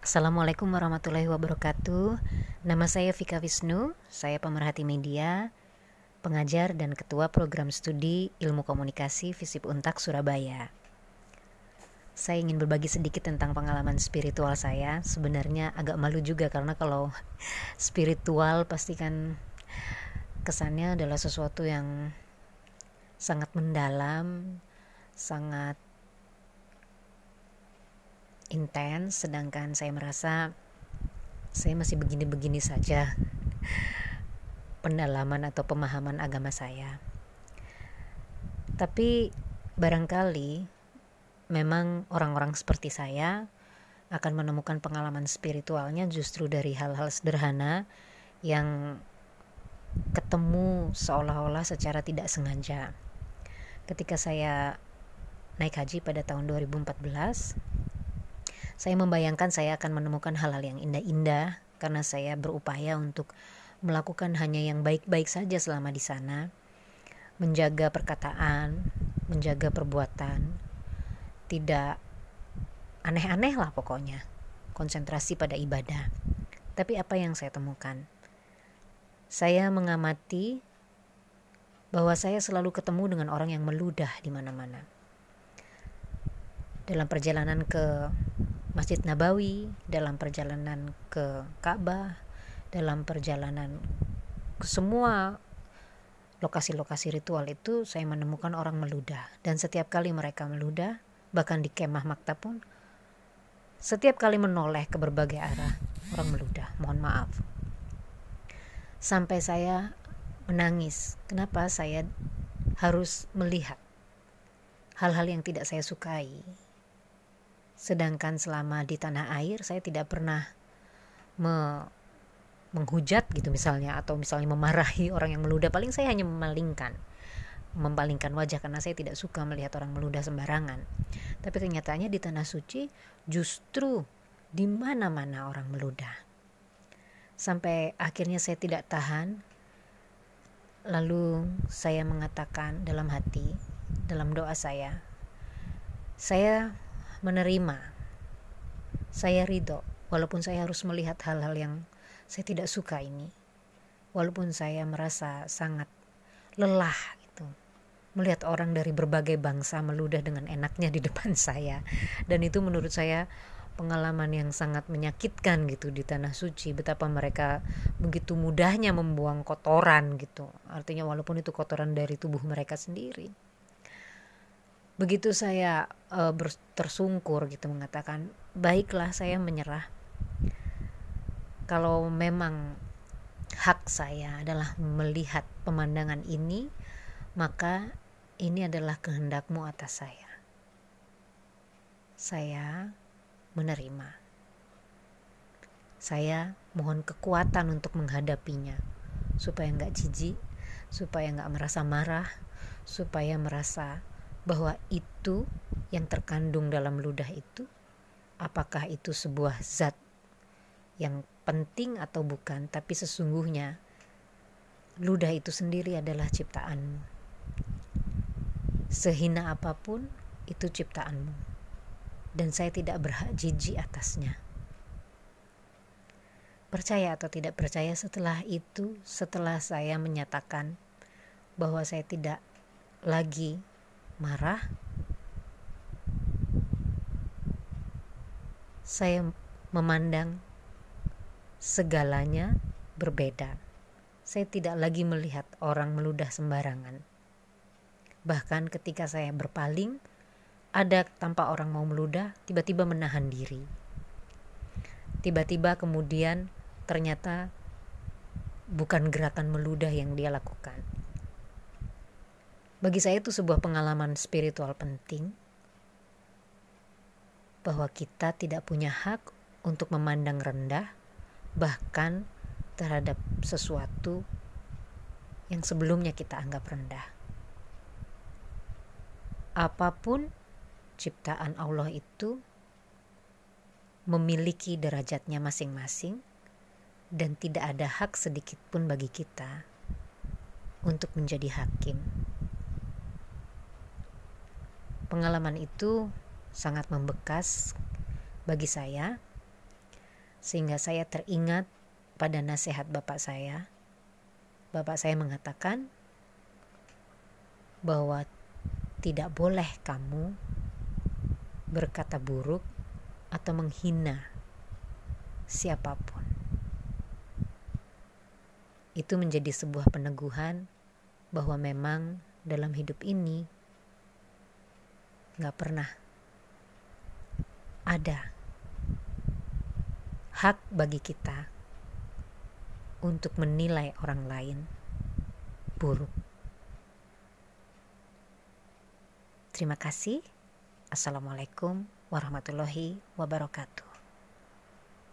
Assalamualaikum warahmatullahi wabarakatuh. Nama saya Vika Wisnu Saya pemerhati media Pengajar dan Ketua Program Studi Ilmu Komunikasi Visip Untak Surabaya. Saya ingin berbagi sedikit tentang pengalaman spiritual saya. Sebenarnya agak malu juga karena kalau spiritual pasti kan Kesannya adalah sesuatu yang sangat mendalam Sangat intens sedangkan saya merasa saya masih begini-begini saja pendalaman atau pemahaman agama saya. Tapi barangkali memang orang-orang seperti saya akan menemukan pengalaman spiritualnya justru dari hal-hal sederhana yang ketemu seolah-olah secara tidak sengaja. Ketika saya naik haji pada tahun 2014, saya membayangkan saya akan menemukan hal-hal yang indah-indah karena saya berupaya untuk melakukan hanya yang baik-baik saja selama di sana, menjaga perkataan, menjaga perbuatan, tidak aneh-aneh lah pokoknya, konsentrasi pada ibadah. Tapi apa yang saya temukan? Saya mengamati bahwa saya selalu ketemu dengan orang yang meludah di mana-mana. Dalam perjalanan ke Masjid Nabawi, dalam perjalanan ke Ka'bah, dalam perjalanan ke semua lokasi-lokasi ritual itu saya menemukan orang meludah. Dan setiap kali mereka meludah bahkan di kemah maktab pun setiap kali menoleh ke berbagai arah orang meludah. Mohon maaf. Sampai saya menangis. Kenapa saya harus melihat hal-hal yang tidak saya sukai Sedangkan selama di tanah air saya tidak pernah me menghujat gitu misalnya atau misalnya memarahi orang yang meludah paling saya hanya memalingkan mempalingkan wajah karena saya tidak suka melihat orang meludah sembarangan. Tapi kenyataannya di tanah suci justru di mana-mana orang meludah. Sampai akhirnya saya tidak tahan lalu saya mengatakan dalam hati, dalam doa saya, saya menerima. Saya ridho, walaupun saya harus melihat hal-hal yang saya tidak suka ini. Walaupun saya merasa sangat lelah gitu. Melihat orang dari berbagai bangsa meludah dengan enaknya di depan saya. Dan itu menurut saya pengalaman yang sangat menyakitkan gitu di tanah suci betapa mereka begitu mudahnya membuang kotoran gitu artinya walaupun itu kotoran dari tubuh mereka sendiri begitu saya uh, tersungkur gitu mengatakan baiklah saya menyerah. Kalau memang hak saya adalah melihat pemandangan ini maka ini adalah kehendakmu atas saya. Saya menerima. Saya mohon kekuatan untuk menghadapinya supaya nggak jijik supaya nggak merasa marah supaya merasa bahwa itu yang terkandung dalam ludah itu apakah itu sebuah zat yang penting atau bukan tapi sesungguhnya ludah itu sendiri adalah ciptaanmu. Sehina apa pun itu ciptaanmu. Dan saya tidak berhak jijik atasnya. Percaya atau tidak percaya setelah itu setelah saya menyatakan bahwa saya tidak lagi marah, saya memandang segalanya berbeda. Saya tidak lagi melihat orang meludah sembarangan. Bahkan ketika saya berpaling, ada tanpa orang mau meludah, tiba-tiba menahan diri. Tiba-tiba kemudian ternyata bukan gerakan meludah yang dia lakukan, bagi saya itu sebuah pengalaman spiritual penting bahwa kita tidak punya hak untuk memandang rendah bahkan terhadap sesuatu yang sebelumnya kita anggap rendah. Apa pun ciptaan Allah itu memiliki derajatnya masing-masing dan tidak ada hak sedikit pun bagi kita untuk menjadi hakim. Pengalaman itu sangat membekas bagi saya Sehingga saya teringat pada nasihat bapak saya. Bapak saya mengatakan bahwa tidak boleh kamu berkata buruk atau menghina siapa pun. Itu menjadi sebuah peneguhan bahwa memang dalam hidup ini gak pernah ada hak bagi kita untuk menilai orang lain buruk. Terima kasih. Assalamualaikum warahmatullahi wabarakatuh.